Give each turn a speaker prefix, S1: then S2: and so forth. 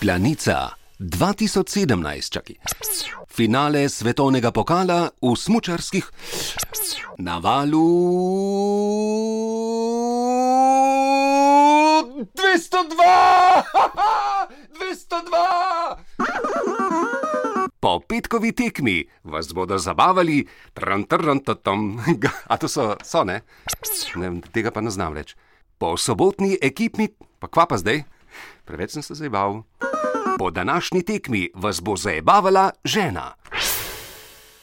S1: Planica 2017, čakaj. Finale svetovnega pokala v smučarskih na valu 202! 202! Po petkovi tekmi vas bodo zabavali, trantrantatom, a to so, so ne? ne? Tega pa ne znam več. Po sobotni ekipni, pa kva pa zdaj? Preveč sem se zabaval. Po današnji tekmi vas bo zabavala žena.